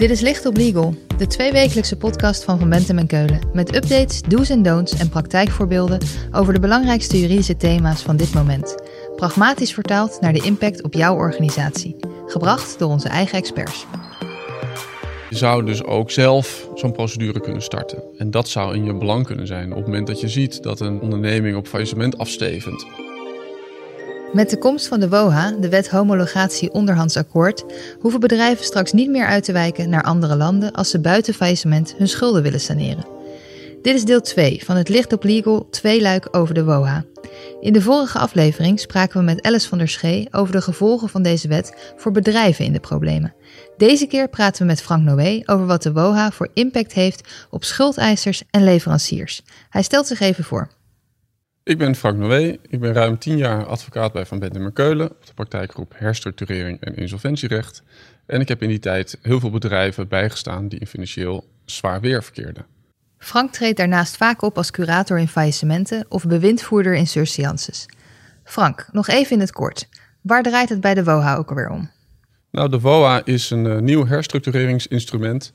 Dit is Licht op Legal, de tweewekelijkse podcast van Van Bentem en Keulen. Met updates, do's en don'ts en praktijkvoorbeelden over de belangrijkste juridische thema's van dit moment. Pragmatisch vertaald naar de impact op jouw organisatie. Gebracht door onze eigen experts. Je zou dus ook zelf zo'n procedure kunnen starten. En dat zou in je belang kunnen zijn op het moment dat je ziet dat een onderneming op faillissement afstevend. Met de komst van de WOHA, de Wet Homologatie Onderhandsakkoord, hoeven bedrijven straks niet meer uit te wijken naar andere landen als ze buiten faillissement hun schulden willen saneren. Dit is deel 2 van het Licht op Legal tweeluik over de WOHA. In de vorige aflevering spraken we met Alice van der Schee over de gevolgen van deze wet voor bedrijven in de problemen. Deze keer praten we met Frank Noé over wat de WOHA voor impact heeft op schuldeisers en leveranciers. Hij stelt zich even voor. Ik ben Frank Noé. Ik ben ruim tien jaar advocaat bij Van Bentem Keulen op de praktijkgroep herstructurering en insolventierecht. En ik heb in die tijd heel veel bedrijven bijgestaan die in financieel zwaar weer verkeerden. Frank treedt daarnaast vaak op als curator in faillissementen of bewindvoerder in surseances. Frank, nog even in het kort. Waar draait het bij de WOHA ook alweer om? Nou, de WOHA is een uh, nieuw herstructureringsinstrument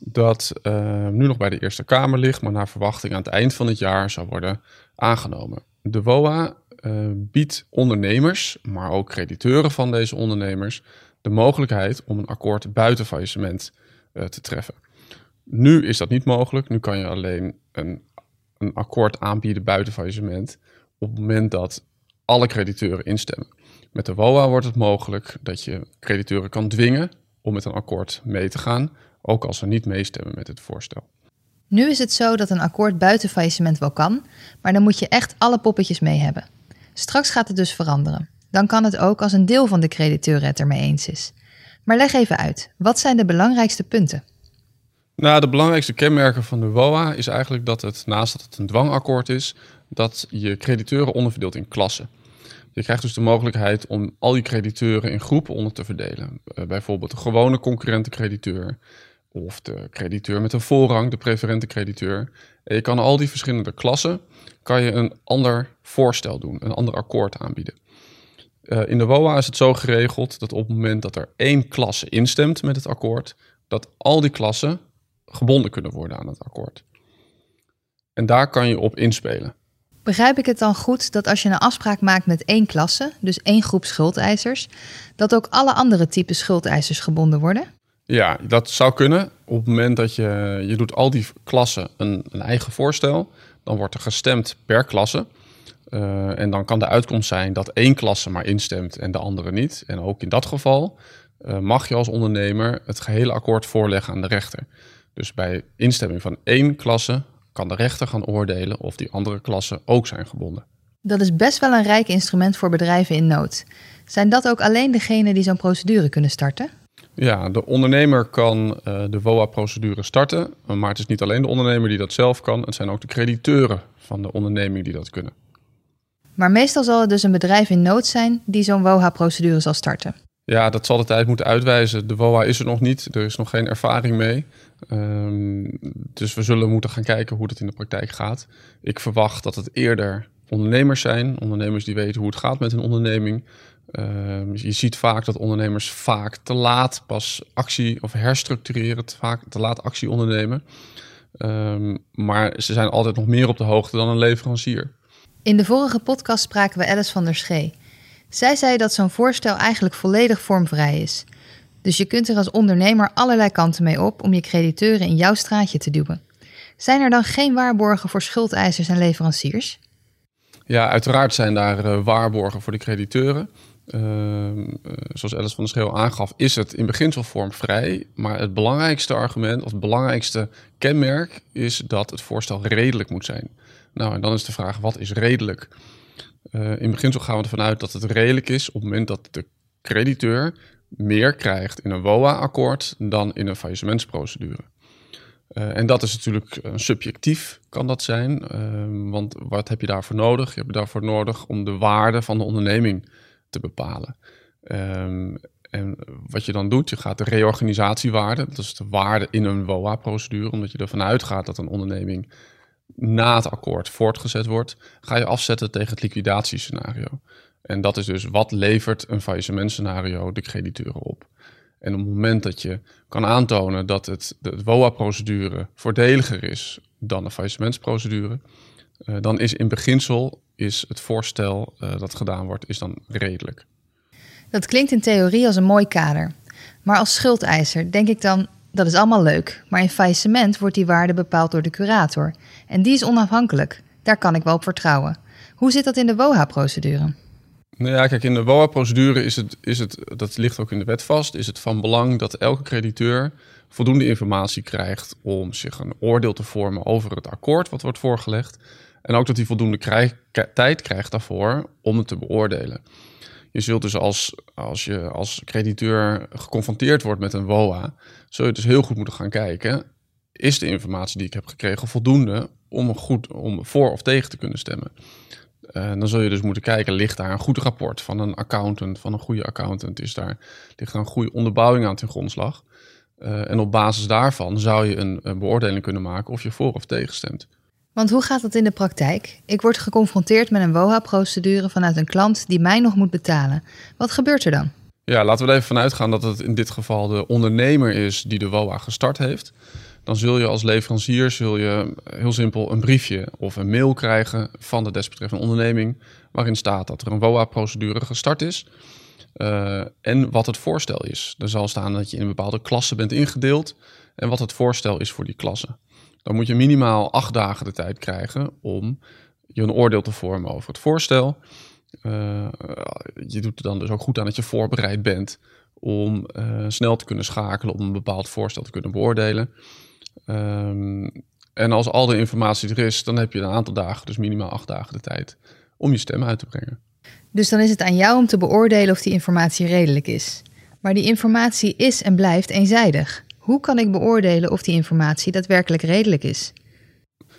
dat uh, nu nog bij de Eerste Kamer ligt, maar naar verwachting aan het eind van het jaar zou worden aangenomen. De WOA uh, biedt ondernemers, maar ook crediteuren van deze ondernemers, de mogelijkheid om een akkoord buiten faillissement uh, te treffen. Nu is dat niet mogelijk. Nu kan je alleen een, een akkoord aanbieden buiten faillissement op het moment dat alle crediteuren instemmen. Met de WOA wordt het mogelijk dat je crediteuren kan dwingen om met een akkoord mee te gaan, ook als ze niet meestemmen met het voorstel. Nu is het zo dat een akkoord buiten faillissement wel kan, maar dan moet je echt alle poppetjes mee hebben. Straks gaat het dus veranderen. Dan kan het ook als een deel van de crediteur het ermee eens is. Maar leg even uit, wat zijn de belangrijkste punten? Nou, de belangrijkste kenmerken van de WOA is eigenlijk dat het, naast dat het een dwangakkoord is, dat je crediteuren onderverdeelt in klassen. Je krijgt dus de mogelijkheid om al die crediteuren in groepen onder te verdelen. Uh, bijvoorbeeld een gewone concurrente crediteur, of de crediteur met een voorrang, de preferente crediteur. En je kan al die verschillende klassen, kan je een ander voorstel doen, een ander akkoord aanbieden. Uh, in de WOA is het zo geregeld dat op het moment dat er één klasse instemt met het akkoord, dat al die klassen gebonden kunnen worden aan het akkoord. En daar kan je op inspelen. Begrijp ik het dan goed dat als je een afspraak maakt met één klasse, dus één groep schuldeisers, dat ook alle andere typen schuldeisers gebonden worden? Ja, dat zou kunnen. Op het moment dat je, je doet al die klassen een, een eigen voorstel, dan wordt er gestemd per klasse. Uh, en dan kan de uitkomst zijn dat één klasse maar instemt en de andere niet. En ook in dat geval uh, mag je als ondernemer het gehele akkoord voorleggen aan de rechter. Dus bij instemming van één klasse kan de rechter gaan oordelen of die andere klassen ook zijn gebonden. Dat is best wel een rijk instrument voor bedrijven in nood. Zijn dat ook alleen degenen die zo'n procedure kunnen starten? Ja, de ondernemer kan uh, de WOA-procedure starten, maar het is niet alleen de ondernemer die dat zelf kan, het zijn ook de crediteuren van de onderneming die dat kunnen. Maar meestal zal het dus een bedrijf in nood zijn die zo'n WOA-procedure zal starten. Ja, dat zal de tijd moeten uitwijzen. De WOA is er nog niet, er is nog geen ervaring mee. Um, dus we zullen moeten gaan kijken hoe dat in de praktijk gaat. Ik verwacht dat het eerder ondernemers zijn, ondernemers die weten hoe het gaat met hun onderneming. Uh, je ziet vaak dat ondernemers vaak te laat pas actie of herstructureren, te, vaak te laat actie ondernemen. Um, maar ze zijn altijd nog meer op de hoogte dan een leverancier. In de vorige podcast spraken we Alice van der Schee. Zij zei dat zo'n voorstel eigenlijk volledig vormvrij is. Dus je kunt er als ondernemer allerlei kanten mee op om je crediteuren in jouw straatje te duwen. Zijn er dan geen waarborgen voor schuldeisers en leveranciers? Ja, uiteraard zijn daar uh, waarborgen voor de crediteuren. Uh, uh, zoals Alice van der Scheel aangaf, is het in beginsel vormvrij. Maar het belangrijkste argument, of het belangrijkste kenmerk, is dat het voorstel redelijk moet zijn. Nou, en dan is de vraag, wat is redelijk? Uh, in beginsel gaan we ervan uit dat het redelijk is op het moment dat de crediteur meer krijgt in een WOA-akkoord dan in een faillissementsprocedure. Uh, en dat is natuurlijk subjectief, kan dat zijn. Uh, want wat heb je daarvoor nodig? Je hebt daarvoor nodig om de waarde van de onderneming te bepalen. Um, en wat je dan doet, je gaat de reorganisatiewaarde, dat is de waarde in een WOA-procedure, omdat je ervan uitgaat dat een onderneming na het akkoord voortgezet wordt, ga je afzetten tegen het liquidatiescenario. En dat is dus wat levert een faillissementscenario de crediteuren op. En op het moment dat je kan aantonen dat het, de WOA-procedure voordeliger is dan de faillissementsprocedure, uh, dan is in beginsel is het voorstel uh, dat gedaan wordt, is dan redelijk. Dat klinkt in theorie als een mooi kader. Maar als schuldeiser denk ik dan, dat is allemaal leuk. Maar in faillissement wordt die waarde bepaald door de curator. En die is onafhankelijk. Daar kan ik wel op vertrouwen. Hoe zit dat in de WOHA-procedure? Nou ja, kijk, in de WOA-procedure is het, is het, dat ligt ook in de wet vast, is het van belang dat elke crediteur voldoende informatie krijgt om zich een oordeel te vormen over het akkoord wat wordt voorgelegd. En ook dat hij voldoende tijd krijgt daarvoor om het te beoordelen. Je zult dus als, als je als crediteur geconfronteerd wordt met een WOA, zul je dus heel goed moeten gaan kijken, is de informatie die ik heb gekregen voldoende om, goed, om voor of tegen te kunnen stemmen? Uh, dan zul je dus moeten kijken, ligt daar een goed rapport van een accountant, van een goede accountant? Is daar, ligt daar een goede onderbouwing aan ten grondslag? Uh, en op basis daarvan zou je een, een, beoordeling kunnen maken of je voor of tegen stemt. Want hoe gaat dat in de praktijk? Ik word geconfronteerd met een WOHA-procedure vanuit een klant die mij nog moet betalen. Wat gebeurt er dan? Ja, laten we er even vanuit gaan dat het in dit geval de ondernemer is die de WOA gestart heeft dan zul je als leverancier zul je heel simpel een briefje of een mail krijgen van de desbetreffende onderneming, waarin staat dat er een WOA-procedure gestart is uh, en wat het voorstel is. Er zal staan dat je in een bepaalde klasse bent ingedeeld en wat het voorstel is voor die klasse. Dan moet je minimaal acht dagen de tijd krijgen om je een oordeel te vormen over het voorstel. Uh, je doet er dan dus ook goed aan dat je voorbereid bent om uh, snel te kunnen schakelen om een bepaald voorstel te kunnen beoordelen. Um, en als al de informatie er is, dan heb je een aantal dagen, dus minimaal acht dagen de tijd, om je stem uit te brengen. Dus dan is het aan jou om te beoordelen of die informatie redelijk is. Maar die informatie is en blijft eenzijdig. Hoe kan ik beoordelen of die informatie daadwerkelijk redelijk is?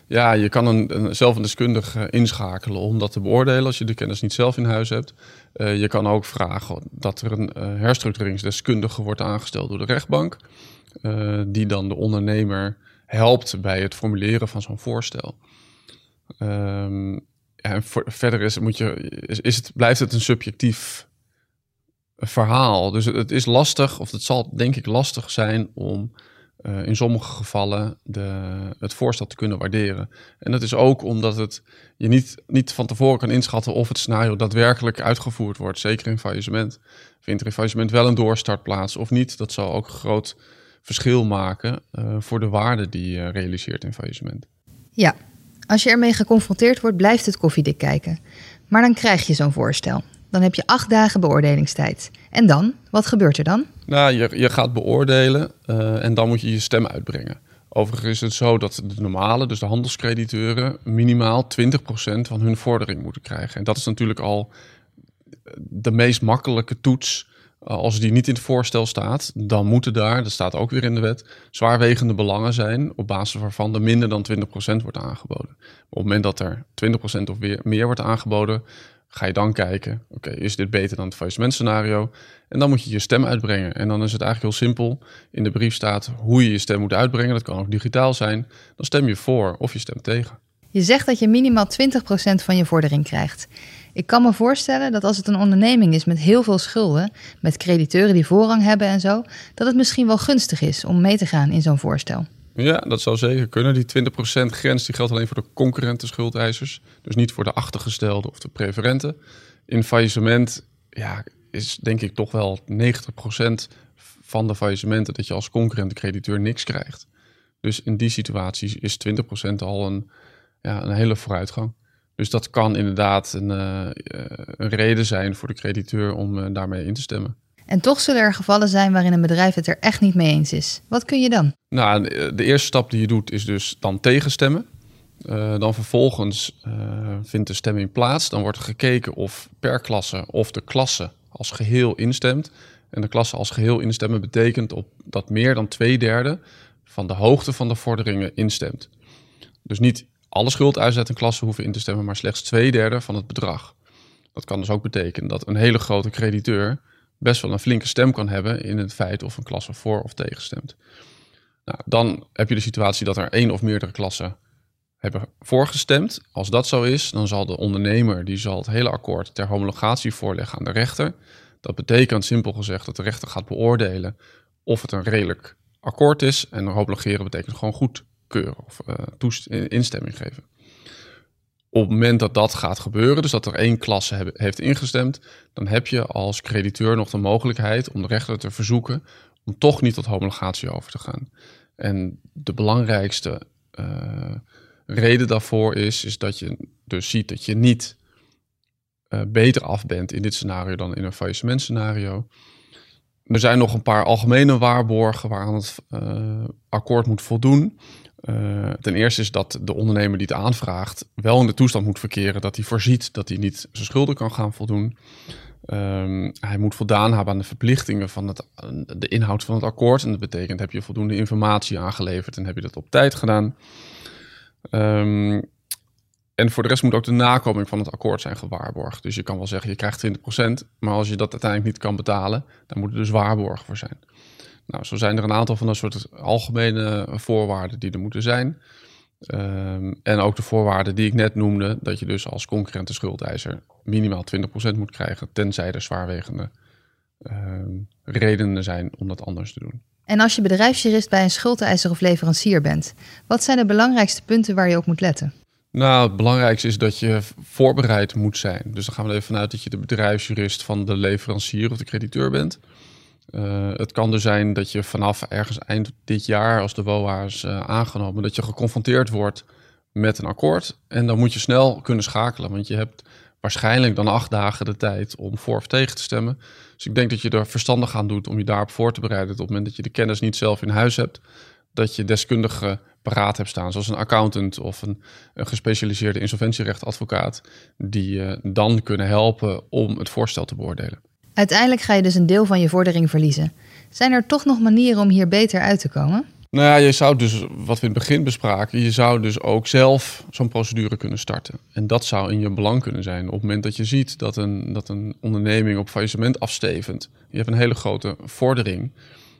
Ja, je kan een, een, zelf een deskundige inschakelen om dat te beoordelen als je de kennis niet zelf in huis hebt. Uh, je kan ook vragen dat er een uh, herstructureringsdeskundige wordt aangesteld door de rechtbank. Uh, die dan de ondernemer helpt bij het formuleren van zo'n voorstel. Voor, verder is, moet je, is, het, blijft het een subjectief verhaal. Dus het, is lastig, of het zal denk ik lastig zijn om uh, in sommige gevallen de, het voorstel te kunnen waarderen. En dat is ook omdat het, je niet, niet van tevoren kan inschatten of het scenario daadwerkelijk uitgevoerd wordt. Zeker in faillissement. Vindt er in faillissement wel een doorstart plaats of niet? Dat zal ook groot verschil maken uh, voor de waarde die je realiseert in faillissement. Ja, als je ermee geconfronteerd wordt, blijft het koffiedik kijken. Maar dan krijg je zo'n voorstel. Dan heb je acht dagen beoordelingstijd. En dan? Wat gebeurt er dan? Nou, je, je gaat beoordelen uh, en dan moet je je stem uitbrengen. Overigens is het zo dat de normale, dus de handelscrediteuren, minimaal 20% van hun vordering moeten krijgen. En dat is natuurlijk al de meest makkelijke toets als die niet in het voorstel staat, dan moeten daar, dat staat ook weer in de wet, zwaarwegende belangen zijn op basis waarvan er minder dan 20% wordt aangeboden. Op het moment dat er 20% of weer meer wordt aangeboden, ga je dan kijken, oké, is dit beter dan het faillissementscenario? En dan moet je je stem uitbrengen. En dan is het eigenlijk heel simpel. In de brief staat hoe je je stem moet uitbrengen. Dat kan ook digitaal zijn. Dan stem je voor of je stemt tegen. Je zegt dat je minimaal 20% van je vordering krijgt. Ik kan me voorstellen dat als het een onderneming is met heel veel schulden, met crediteuren die voorrang hebben en zo, dat het misschien wel gunstig is om mee te gaan in zo'n voorstel. Ja, dat zou zeker kunnen. Die 20% grens die geldt alleen voor de concurrente schuldeisers. Dus niet voor de achtergestelde of de preferenten. In faillissement ja, is denk ik toch wel 90% van de faillissementen dat je als concurrente crediteur niks krijgt. Dus in die situatie is 20% al een, ja, een hele vooruitgang. Dus dat kan inderdaad een, uh, een reden zijn voor de crediteur om uh, daarmee in te stemmen. En toch zullen er gevallen zijn waarin een bedrijf het er echt niet mee eens is. Wat kun je dan? Nou, de eerste stap die je doet is dus dan tegenstemmen. Uh, dan vervolgens vindt de stemming plaats. Dan wordt gekeken of per klasse of de klasse als geheel instemt. En de klasse als geheel instemmen betekent op dat meer dan twee derde van de hoogte van de vorderingen instemt. Dus niet alle schuldeisers uit een klasse hoeven in te stemmen, maar slechts twee derde van het bedrag. Dat kan dus ook betekenen dat een hele grote crediteur best wel een flinke stem kan hebben in het feit of een klasse voor of tegen stemt. Nou, dan heb je de situatie dat er één of meerdere klassen hebben voorgestemd. Als dat zo is, dan zal de ondernemer die zal het hele akkoord ter homologatie voorleggen aan de rechter. Dat betekent simpel gezegd dat de rechter gaat beoordelen of het een redelijk akkoord is. En homologeren betekent gewoon goedkeuren of uh, instemming geven. Op het moment dat dat gaat gebeuren, dus dat er één klasse heeft ingestemd, dan heb je als crediteur nog de mogelijkheid om de rechter te verzoeken om toch niet tot homologatie over te gaan. En de belangrijkste uh, reden daarvoor is, is dat je dus ziet dat je niet uh, beter af bent in dit scenario dan in een faillissementscenario. Er zijn nog een paar algemene waarborgen waaraan het uh, akkoord moet voldoen. Uh, ten eerste is dat de ondernemer die het aanvraagt wel in de toestand moet verkeren dat hij voorziet dat hij niet zijn schulden kan gaan voldoen. Um, hij moet voldaan hebben aan de verplichtingen van het, de inhoud van het akkoord. En dat betekent heb je voldoende informatie aangeleverd en heb je dat op tijd gedaan. Um, en voor de rest moet ook de nakoming van het akkoord zijn gewaarborgd. Dus je kan wel zeggen, je krijgt 20%, maar als je dat uiteindelijk niet kan betalen, dan moet er dus waarborgen voor zijn. Nou, zo zijn er een aantal van dat soort algemene voorwaarden die er moeten zijn. Um, en ook de voorwaarden die ik net noemde, dat je dus als concurrente schuldeiser minimaal 20% moet krijgen, tenzij er zwaarwegende um, redenen zijn om dat anders te doen. En als je bedrijfsjurist bij een schuldeiser of leverancier bent, wat zijn de belangrijkste punten waar je op moet letten? Nou, het belangrijkste is dat je voorbereid moet zijn. Dus dan gaan we er even vanuit dat je de bedrijfsjurist van de leverancier of de crediteur bent. Uh, het kan dus zijn dat je vanaf ergens eind dit jaar, als de WOA is uh, aangenomen, dat je geconfronteerd wordt met een akkoord. En dan moet je snel kunnen schakelen, want je hebt waarschijnlijk dan acht dagen de tijd om voor of tegen te stemmen. Dus ik denk dat je er verstandig aan doet om je daarop voor te bereiden. op het moment dat je de kennis niet zelf in huis hebt, dat je deskundigen paraat hebt staan, zoals een accountant of een, een gespecialiseerde insolventierechtadvocaat, die je dan kunnen helpen om het voorstel te beoordelen. Uiteindelijk ga je dus een deel van je vordering verliezen. Zijn er toch nog manieren om hier beter uit te komen? Nou ja, je zou dus, wat we in het begin bespraken, je zou dus ook zelf zo'n procedure kunnen starten. En dat zou in je belang kunnen zijn. Op het moment dat je ziet dat een, dat een onderneming op faillissement afstevend, je hebt een hele grote vordering,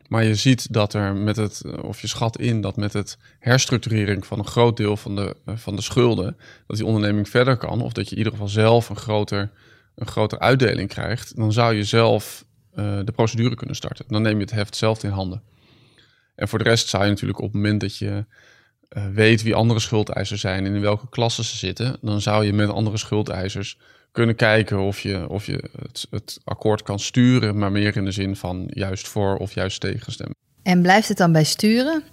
maar je ziet dat er met het, of je schat in dat met het herstructurering van een groot deel van de, van de schulden, dat die onderneming verder kan, of dat je in ieder geval zelf een groter, een groter uitdeling krijgt, dan zou je zelf uh, de procedure kunnen starten. Dan neem je het heft zelf in handen. En voor de rest zou je natuurlijk op het moment dat je uh, weet wie andere schuldeisers zijn en in welke klassen ze zitten, dan zou je met andere schuldeisers kunnen kijken of je, of je het, het akkoord kan sturen, maar meer in de zin van juist voor of juist tegenstemmen. En blijft het dan bij sturen?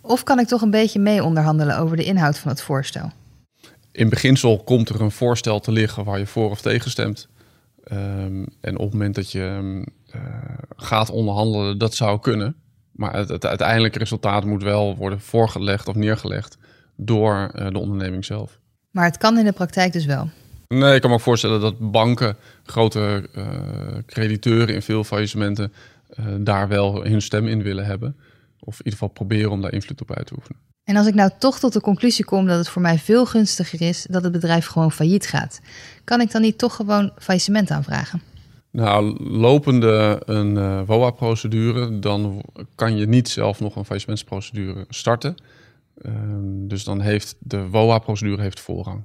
Of kan ik toch een beetje mee onderhandelen over de inhoud van het voorstel? In beginsel komt er een voorstel te liggen waar je voor of tegen stemt. Um, en op het moment dat je uh, gaat onderhandelen, dat zou kunnen. Maar het, het, uiteindelijke resultaat moet wel worden voorgelegd of neergelegd door uh, de onderneming zelf. Maar het kan in de praktijk dus wel. Nee, ik kan me ook voorstellen dat banken, grote uh, crediteuren in veel faillissementen, daar wel hun stem in willen hebben. Of in ieder geval proberen om daar invloed op uit te oefenen. En als ik nou toch tot de conclusie kom dat het voor mij veel gunstiger is dat het bedrijf gewoon failliet gaat, kan ik dan niet toch gewoon faillissement aanvragen? Nou, lopende een uh, WOA-procedure, dan kan je niet zelf nog een faillissementsprocedure starten. Uh, dus dan heeft de WOA-procedure heeft voorrang.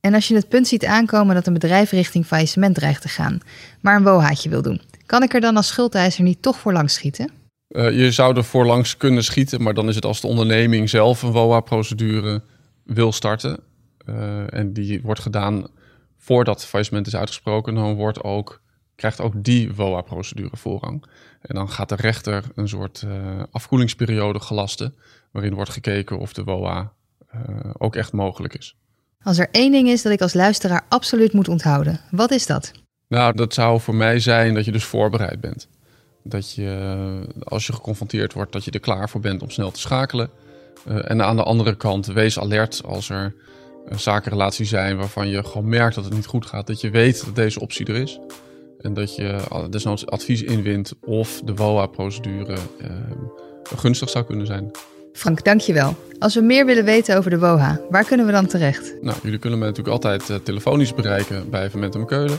En als je het punt ziet aankomen dat een bedrijf richting faillissement dreigt te gaan, maar een wohaatje wil doen, kan ik er dan als schuldeiser niet toch voor langs schieten? Uh, je zou er voor langs kunnen schieten, maar dan is het als de onderneming zelf een WOA-procedure wil starten. Uh, en die wordt gedaan voordat faillissement is uitgesproken, dan wordt ook, krijgt ook die WOA-procedure voorrang. En dan gaat de rechter een soort uh, afkoelingsperiode gelasten, waarin wordt gekeken of de WOA ook echt mogelijk is. Als er één ding is dat ik als luisteraar absoluut moet onthouden, wat is dat? Nou, dat zou voor mij zijn dat je dus voorbereid bent. Dat je, als je geconfronteerd wordt, dat je er klaar voor bent om snel te schakelen. Uh, en aan de andere kant, wees alert als er uh, zakenrelaties zijn waarvan je gewoon merkt dat het niet goed gaat. Dat je weet dat deze optie er is. En dat je desnoods advies inwint of de WOA-procedure uh, gunstig zou kunnen zijn. Frank, dankjewel. Als we meer willen weten over de WOHA, waar kunnen we dan terecht? Nou, jullie kunnen me natuurlijk altijd telefonisch bereiken bij Vermentum Keulen